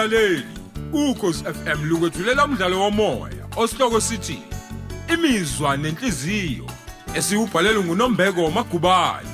mlaleli ukhosi FM lukwethulela umdlalo womoya osihloko sithi imizwa nenhliziyo esiubhalelwe nguNombeko Magubane.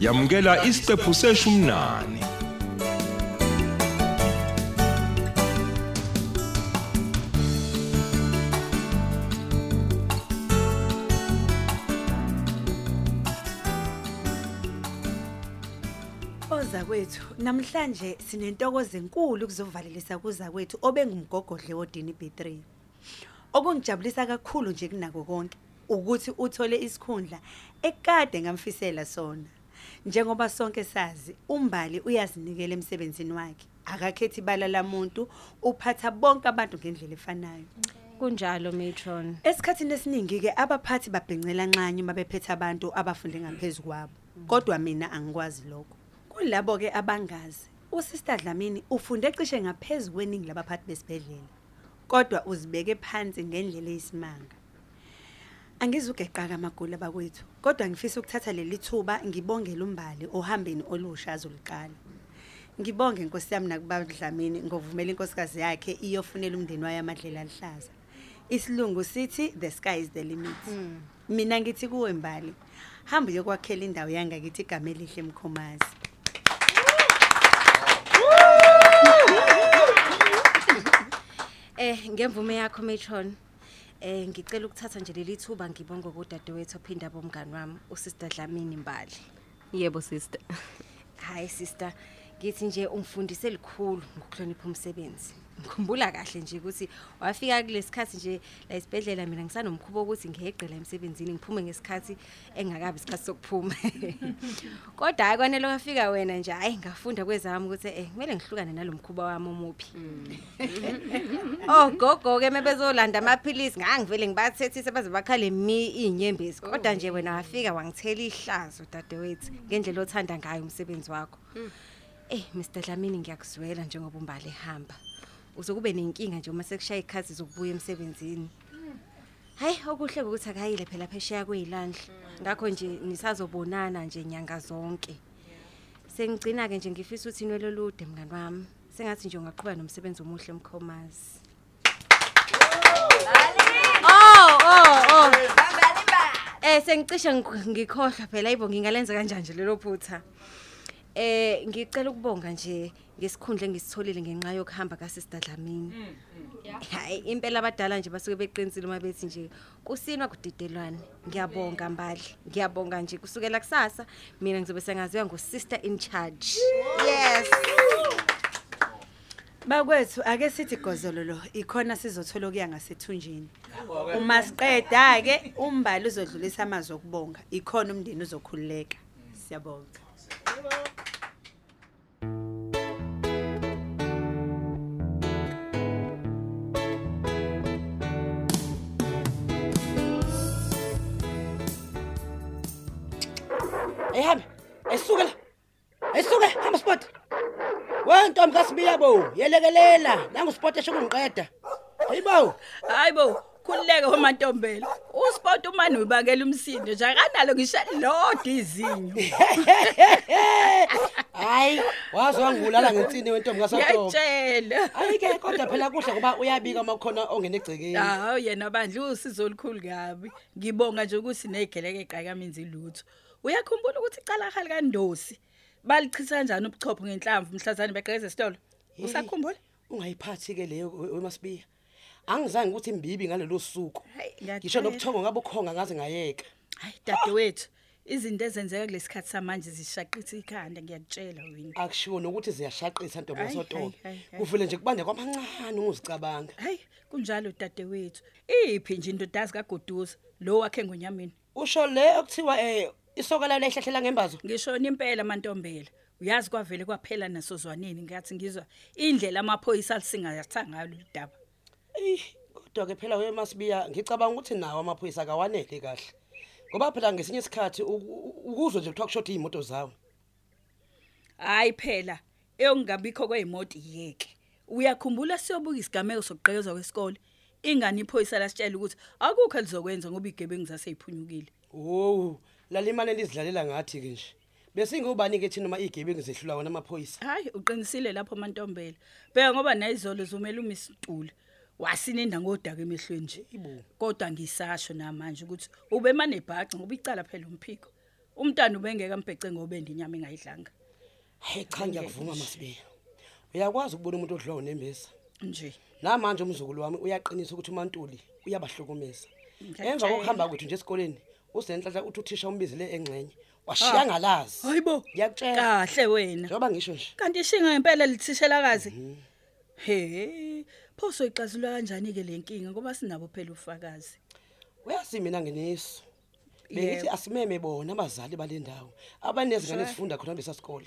Yamukela isiqephu seshumnani namhlanje sinentokozo enkulu kuzovalelisa kuza kwethu obengumgogodle wodini B3. Okungijabulisa kakhulu nje kunako konke ukuthi uthole isikhundla ekade ngamfisela sona. Njengoba sonke sazi umbali uyazinikela emsebenzini wakhe. Akakhethi ibala lamuntu uphatha bonke abantu ngendlela efanayo. kunjalo matron Esikhathini esiningi ke abaphathi babhencela nxanye mabephethe abantu abafunde ngaphezulu kwabo. Kodwa mina angikwazi lokho. Kulabo ke abangazi, uSister Dlamini ufunde cishe ngaphezulu kweningi labaphathi besibedlela. Kodwa uzibeke phansi ngendlela eyisimanga. Angizugeqaka amagula bakwethu, kodwa ngifisa ukuthatha leli thuba ngibongela umbali ohambeni olusha azoliqala. Ngibonge inkosi yami nakubaba Dlamini ngovumela inkosikazi yakhe iyofunela umndeni wayo amadlela alihlaza. Isilungu sithi the sky is the limit. Mina ngithi kuwe mbali, hamba uyokwakhela indawo yangakithi igama elihle emkhomazi. Eh ngemvume yakho matron. Eh ngicela ukuthatha nje leli thuba ngibonge kodadewethu ophinda bomngani wami usister Dlamini Mbali. Yebo sister. hayi sister. Ngithi nje ungifundise likhulu ngokuhlonipha umsebenzi. Ngikhumbula kahle nje ukuthi wafika kulesikhathi nje la isibedlela mina ngisanomkhubo ukuthi ngeqe la emsebenzini ngiphume ngesikhathi engakabi isikhathi sokuphuma. Kodwa hayi kwanele wafika wena nje hayi ngafunda kwezami ukuthi eh kumele ngihlukane nalomkhuba wami omuphi oh gogo ke mebezolanda amaphilisi ngangivele ngibathethise baze bakhale mi inyembezi kodwa nje wena wafika wangithela ihlazo dadewethu ngendlela othanda ngayo umsebenzi wakho Eh Mr Dlamini ngiyakuzwela njengoba umbali ehamba. Uzokube nenkinga nje uma sekushaya ikhathi zokubuya emsebenzini. Hayi okuhle ukuthi akayile phela phesheya kweyilandla. Ngakho nje nisazobonana nje nyanga zonke. Sengigcina ke nje ngifisa ukuthi inwele olude mngani wami. Sengathi nje ungaqhubeka nomsebenzi omuhle emkhomazi. Oh oh oh. Eh sengicishe ngik- ngikhohlwa phela ayibo ngingalenza kanjani nje lelo phutha. Eh ngicela ukubonga nje ngesikhundla engisitholile ngenxa yokuhamba kaSister Dlamini. Hayi impela abadala nje basuke beqinisile uma bethi nje kusinwa kudidelwane. Ngiyabonga mbali. Ngiyabonga nje kusukela kusasa mina ngizobe sengaziwa ngosister in charge. Yes. Bakwethu ake sithi gozololo ikhona sizothola okuya ngasethunjini. Uma siqeda ke umbali uzodlulisa amazwi okubonga. Ikhona umndeni uzokhululeka. Siyabonga. Ehambe. Esuke la. Esuke hamba spot. Wentombi kasibiya bo, yelekelela. Nangu spot esho kungiqeda. Hayibo. Hayibo, khulileke umantombela. Usport umani ubakela umsindo nje akanalo ngisho lodwa izinyo. Hayi, wazwa ngibulala ngensini wentombi kaSotobo. Ngiyatshela. Hayi ke kodwa phela kuhle ngoba uyabika uma kukhona ongena egcekeni. Hawo yena bandla usizo olukhulu kabi. Ngibonga nje ukuthi negeleke eqhakaminzi lutho. Uyakhumbula ukuthi icala hali kaNdosi balichitha kanjani ubuchopho ngenhlamvu mhlazane beqhekeza esitolo? Usakhumbula? Ungayiphathi ke leyo weMasibiya. Angizange ukuthi imbibi ngalelo suku. Hayi, ngiyatshela. Ngisho nobuthongo ngabe ukhonga ngaze ngayeka. Hayi dadewethu, izinto ezenzeka kulesikhathi samanje zishaqitha ikhanda ngiyakutshela wena. Akushiwo nokuthi ziyashaqisa ntombi Hayi, kaSotobo. hayi, hayi, hayi. Kuvele nje kubande kwamancane unguzicabanga. Hayi, kunjalo dadewethu. Iphi nje indodazi kaGoduza lo wakhe ngonyameni? Usho le okuthiwa eh isoka la lehlahlela ngembazo. Ngishona impela mantombela. Uyazi kwavele kwaphela nasozwaneni ngathi ngizwa indlela amaphoyisa alisingatha ngayo ludaba. Eh kodwa ke phela weMasibiya ngicabanga ukuthi nawo amaphoyisa akawanele kahle. Ngoba phela ngesinye isikhathi uku- u- ukuzwe nje kuthiwa kushoda izimoto zawo. Hayi phela, eyongabikho kweimoto iyeke. Uyakhumbula siyobuka isigameko sokuqekezwa kwesikole? ingani iphoyisa lasitshela ukuthi akukho elizokwenza ngoba igebengu zaseyiphunyukile Oh, lalimane lizidlalela ngathi ke nje. Bese ngubani ke thina uma igebengu zehlula wona amaphoyisa? hayi uqinisile lapho mantombela bheka ngoba nayizolo zumela umisitule wasininda ngodaka emehlweni nje kodwa ngisasho namanje ukuthi ube manebhaca ngoba icala phela umphiko umntana ubengeka mbhece ngoba endinyama engayidlanga Hey cha ngiyakuvuma masibe. Uyakwazi ukubona umuntu odliwa unembesa. nje Namanje umzukulu wami uyaqinisa ukuthi uMantuli uyabahlukumeza. Ngiyakutshela. Emva kokuhamba kwethu nje esikoleni, usenhlanhla uthi uthisha umbizile engcenye. Washiya ngalazi. hayibo Ngiyakutshela. kahle wena Njengoba ngisho nje. kanti ishinga ngempela lithishelakazi he pho soyixazulwa kanjani ke lenkinga ngoba sinabo phela ufakazi Uyazi mina ngeniso. Bengithi asimeme bona abazali balendawo. Abanezingane ezifunda khona besasikole.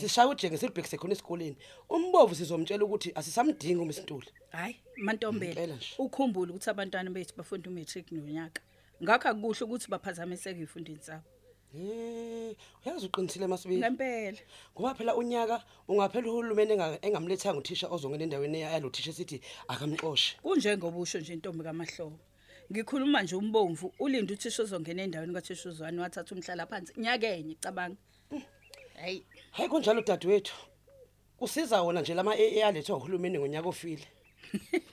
Sishaya ujenge silibhekise khona esikoleni. Umbovu sizomtshela ukuthi asisamdingi uMsintuli. hayi mantombela ukhumbule ukuthi abantwana bethu bafunda umatric nonyaka ngakho akukuhle ukuthi baphazamiseke ifundini zabo Eh, uyazi uqinisile masibe. ngempela Ngoba phela unyaka ungaphela uhulumeni enga- engamlethanga uthisha ozongena endaweni yalothisha sithi akamxoshe. kunjengoba usho nje intombi kamahlobo ngikhuluma nje umbomvu ulinde uthisha ozongena endaweni kathisha uzwane wathatha umhlala phansi nyakenye cabanga hayi Hayi kunjalo dadewethu. Kusiza wona nje lama AA alethwa uhulumeni ngonyaka ofile.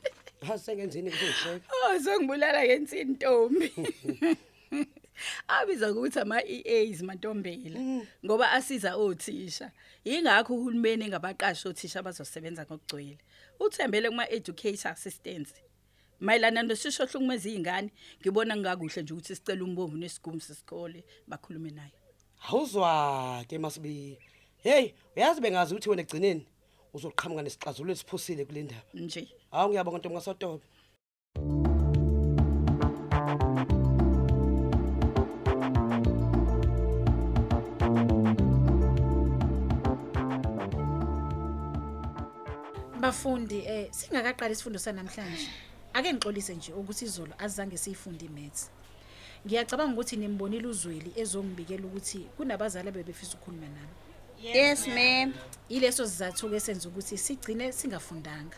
Ha sengenzini kuzosheka. oh sengibulala ngensini ntombi abiza ukuthi ama EAs mantombela ngoba asiza othisha ingakho uhulumeni engabaqashi othisha abazosebenza ngokugcwele uthembele kuma educator assistants mayelana nosisho hlukumeza izingane ngibona ngakuhle nje ukuthi sicela umbomvu nesigumi sesikole bakhulume naye Awuzwa ke masibi. Hey, uyazi bengazi ukuthi wena egcineni uzoqhamuka nesixazululo esiphusile kule ndaba. nje Hawu ngiyabonga ntombi ngasotobe. Bafundi eh singakaqala isifundo sanamhlanje. Ake ngixolise nje ukuthi izolo azange siyifunde imaths. Ngiyacabanga ukuthi nimbonile uzweli ezongibikela ukuthi kunabazali abebefisa ukukhuluma nami. Yes ma'am. Ileso sizathu ke senza ukuthi sigcine singafundanga.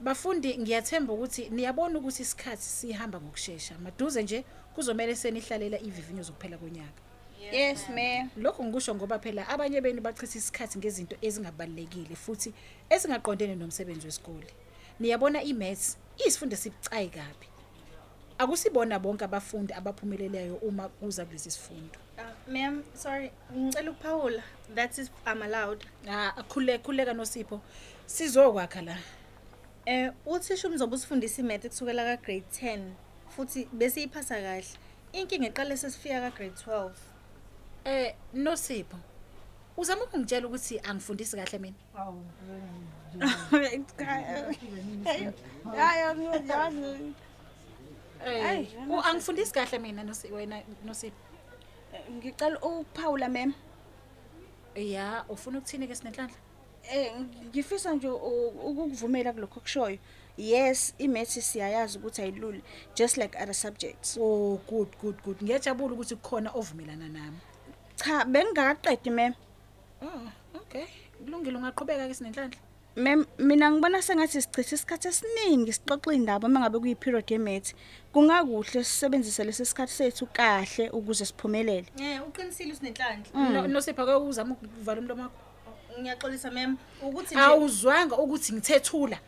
Bafundi ngiyathemba ukuthi niyabona ukuthi isikhathi sihamba ngokusheshsha. Maduze nje kuzomela senihlalela ivivinyo zokuphela konyaka. Yes ma'am. Lokho ngikusho ngoba phela abanye benu bachitha isikhathi ngezinto ezingabalekile futhi ezingaqondene nomsebenzi wesikole. Niyabona imaths isifundo sibucayi kabi. Akusibona bonke abafundi abaphumeleleyo uma kuza kulesi sifundo. Uh, ma'am, sorry, ngicela ukuphawula. That is I'm allowed. Ah khuleka khuleka noSipho. Sizokwakha la. Eh uthisha umzoba usifundisa imath kusukela ka grade 10 futhi bese iphasa kahle. Inkinga eqale sesifika ka grade 12. Eh noSipho. Uzama ukungitshela ukuthi angifundisi kahle mina. Hayi ngiyazana. Eh angifundisi kahle mina wena noSipho. Ngicela ukuphawula mem. Ya ufuna ukuthini ke sinenhlanhla? Eh ngifisa nje ukukuvumela kulokho kushoyo. Yes, imaths siyayazi ukuthi ayiluli just like other subjects. Oh good good good. Ngiyajabula ukuthi kukhona ovumelana nami. Cha, bengingaqedi mem. Oh, okay. Kulungile ungaqhubeka ke sinenhlanhla. Mem mina ngibona sengathi sichitha isikhathi esiningi sixoxa indaba mangabe kuyi period yemaths. Kungakuhle sisebenzise lesi sikhathi sethu kahle ukuze siphumelele. Eh uqinisile usinenhlanhla. No- Nosipho ke uzama ukuvala umlomo wakho. Ngiyaxolisa ma'am ukuthi Awuzwanga ukuthi ngithethula.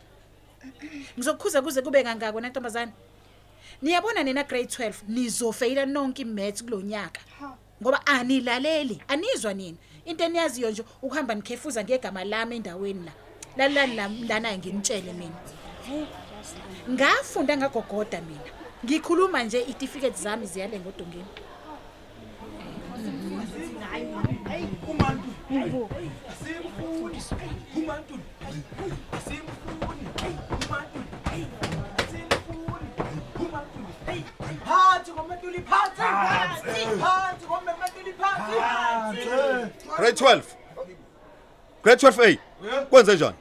Ngizokukhuza kuze kube kangaka wena ntombazane. Niyabona nina grade 12 nizofeyila nonke imaths kulonyaka. Ngoba anilaleli, anizwa nini. Into eniyaziyo nje ukuhamba nikhefuza ngegama lami endaweni la. Lalani la lana nginitshele mina. Ngafunda ngagogoda mina. Ngikhuluma nje itifiketi zami ziyale ngodongeni. Phansi ngoMantuli phansi. Phansi ngoMantuli phansi. Grade 12. Grade 12A. Kwenze njani?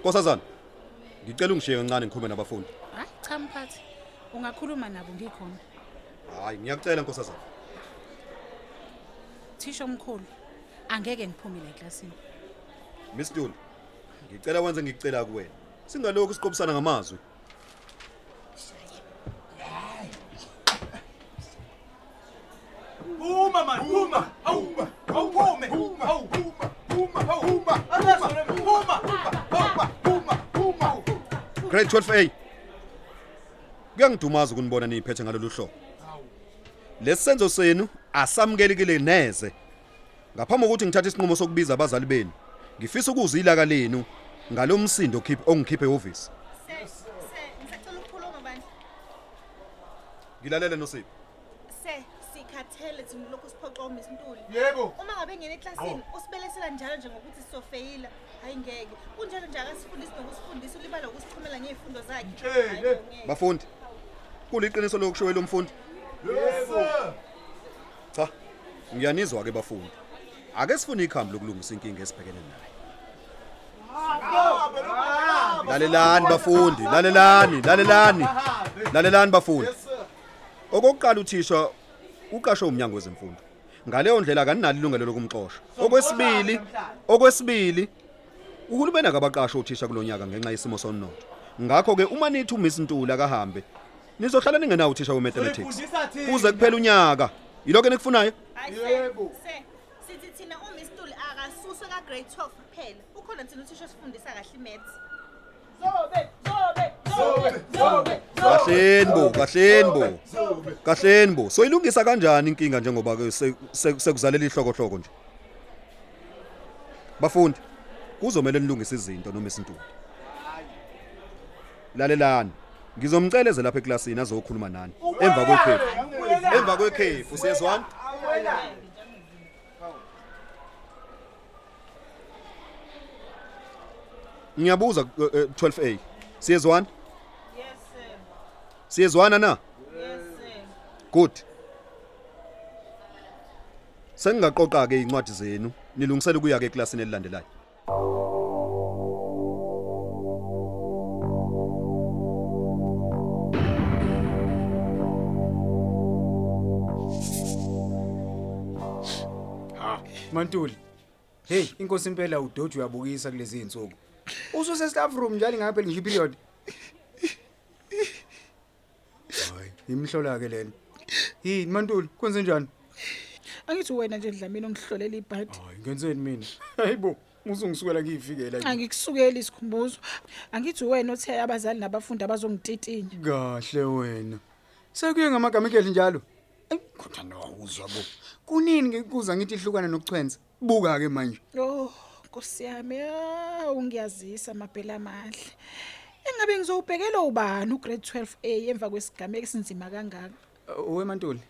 Nkosazana. Ngicela ungishiye kancane ngikhulume nabafundi. Hayi cha mphathi. Ungakhuluma nabo ngikhona. Hayi, ngiyacela nkosazana. Thisha omkhulu. Angeke ngiphumile eklasini. Miss Dulu. Ngicela wenze ngicela kuwena. Singalokhu siqophisana ngamazwi. Uma man, uma, awuma, awuphume, awuma, uma, awuma, angasole uma, uma, uma, uma. Grade 12A. Kuyangidumaza ukunibona niphethe ngalolu hlobo. Lesenzo senu asamukelekile neze. Ngaphambi kokuthi ngithathe isinqumo sokubiza abazali benu, ngifisa ukuzwa ilaka lenu ngalomsindo khiphi ongikhiphe se, ngisacela ukukhuluma bandla. Ngilalele nosipho. Se, sikhathele thina lokhu siphoqoma isintuli. Yebo. Uma ngabe ngene eklasini usibelesela njalo nje ngokuthi sisofeyila, hayi ngeke. Kunjalo nje akasifundisi nokusifundisa ulibala ukusichumela ngeifundo zakhe. Mtshele. Hayi, bo, ngeke. Bafundi. Kuliqiniso lokushoyo lo mfundi. Yebo. Cha. Ngiyanizwa ke bafundi. Ake sifune ikhambi lokulungisa inkinga esibhekene nayo. Lalelani bafundi, lalelani, lalelani. Lalelani bafundi. Okokuqala uthisha uqashwe umnyango wezemfundo. Ngaleyo ndlela kaninalo ilungelo lokumxosha. Okwesibili, okwesibili uhulumeni akabaqasha uthisha kulonyaka ngenxa yesimo sonotho. Ngakho ke uma nithi uMiss Ntuli akahambe, nizohlala ningenawo uthisha we-mathematics. Kuze kuphela unyaka. Yiloko enikufunayo? Yebo. sithi thina uMiss Ntuli akasuswe ka grade 12 kuphela. Ukhona thina uthisha osifundisa kahle imaths. Kahleni bo, kahleni bo. Kahleni bo. Soyilungisa kanjani inkinga njengoba ke se- se- sekuzalela ihlokohloko nje? Bafundi, kuzomela nilungise izinto noma isintuli. Lalelani. Ngizomceleze lapha eklasini azokhuluma nani. Emva kwekhefu. Emva kwekhefu siyezwana? Ngiyabuza eh, eh, 12A. Siyezwana? Yes sir. Siyezwana na? Yes sir. Good. Sengingaqoqa ke incwadi zenu, nilungisele ukuya ke eklasini elilandelayo. Mantuli. Hey, inkosi impela uDoji uyabukisa kulezi insuku. Ususe staff room njalo ngaphela ngisho period. Hayi, imhlola ke lena. Yini Mantuli, kwenze njani? Angithi wena nje Dlamini ongihlolela ibhadi. Hayi, ngenzeni mina? Hayibo, musungisukela ngiyifikela nje. Angikusukeli isikhumbuzo. Angithi wena othe abazali nabafundi abazongititinya. Kahle wena. Sekuye ngamagama ekhehle njalo. Ey, kodwa nawuzwa bo. Kunini ngikuza ngithi ihlukana nokuchwenza? Buka ke manje. Oh, Nkosi yami, ah, ungiyazisa maphela amahle. Engabe ngizowubhekela ubani ugrade 12A emva kwesigameko esinzima kangaka? Uwe Mantuli.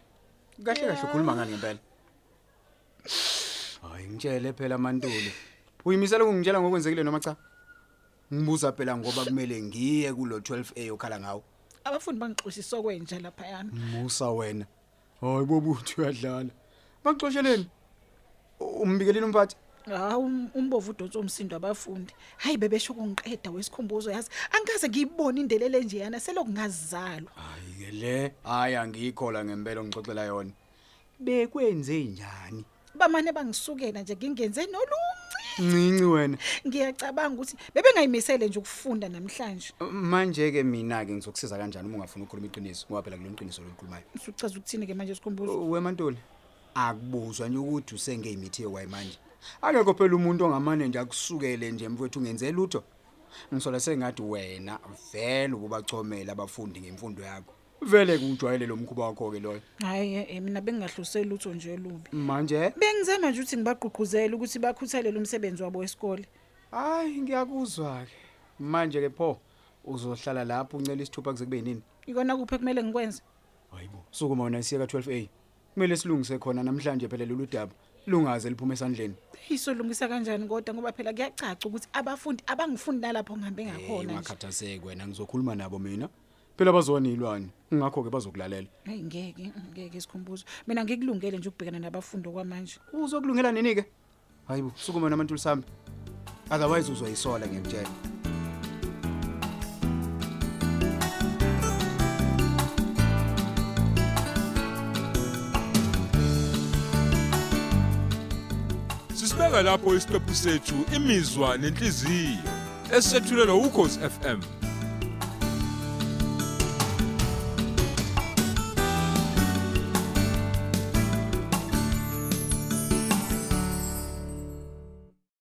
Kahle kahle ukhuluma ngani ngempela? Hayi ngitshele phela Mantuli. Uyimisela ukungitshela ngokwenzekile noma cha? Ngibuza phela ngoba kumele ngiye kulo 12A okhala ngawo. Abafundi bangixoshisa okwenja lapha yana. Musa wena. Hayi bobuthi uyadlala. Baxosheleni. Umbikeleni umphathi. Hawu um- umbovu udonsa umsindo abafundi. Hayi bebesho kungiqeda wesikhumbuzo yazi. Angikaze ngiyibone indelele nje yana selokhu ngazizalwa. Hayi ke le. Hayi angikhola ngempela ngixoxela yona. Bekwenze njani? Bamane bangisukela nje ngingenze nolunci. Ncinci wena. Ngiyacabanga ukuthi bebengayimisele nje ukufunda namhlanje. Manje ke mina ke ngizokusiza kanjani uma ungafuna ukukhuluma iqiniso ngoba phela kulona iqiniso lokukhulumayo. Usuchaza ukuthini ke manje isikhumbuzo? Wemantuli. Akubuzwa nje ukuthi usengeyimithi yewayi manje. Akekho phela umuntu ongamane nje akusukele nje mfowethu ungenze lutho. Ngisola sengathi wena vele ukubachomela abafundi ngemfundo yakho. Vele kujwayele lo mkhuba wakho ke loyo. Hayi eh, mina bengingahloseli lutho nje olubi. Manje Bengizama nje ukuthi ngibagqugquzele ukuthi bakhuthalele umsebenzi wabo wesikole. hayi ngiyakuzwa ke. Manje ke pho uzohlala lapho uncela isithupha kuze kube yinini? Ikona kuphe kumele ngikwenze? Hayibo. Sukuma wena siya ka 12A. Kumele silungise khona namhlanje phela lolu daba. Lungaze liphume esandleni. Isolungisa kanjani kodwa ngoba phela kuyacaca ukuthi abafundi abangifundi nalapho ngihambe ngakhona nje. Ungakhathazeki wena ngizokhuluma nabo mina. Phela bazona ilwane. Ngakho ke bazokulalela. Hayi ngeke ngeke isikhumbuzo. Mina ngikulungele nje ukubhekana nabafundi okwamanje. Uzokulungela nini ke? Hayibo, sukuma namantu sami. Otherwise uzoyisola ngiyakutshela. Sisibeka lapho isiqephu sethu imizwa nenhliziyo. Esethulelwa ukhozi FM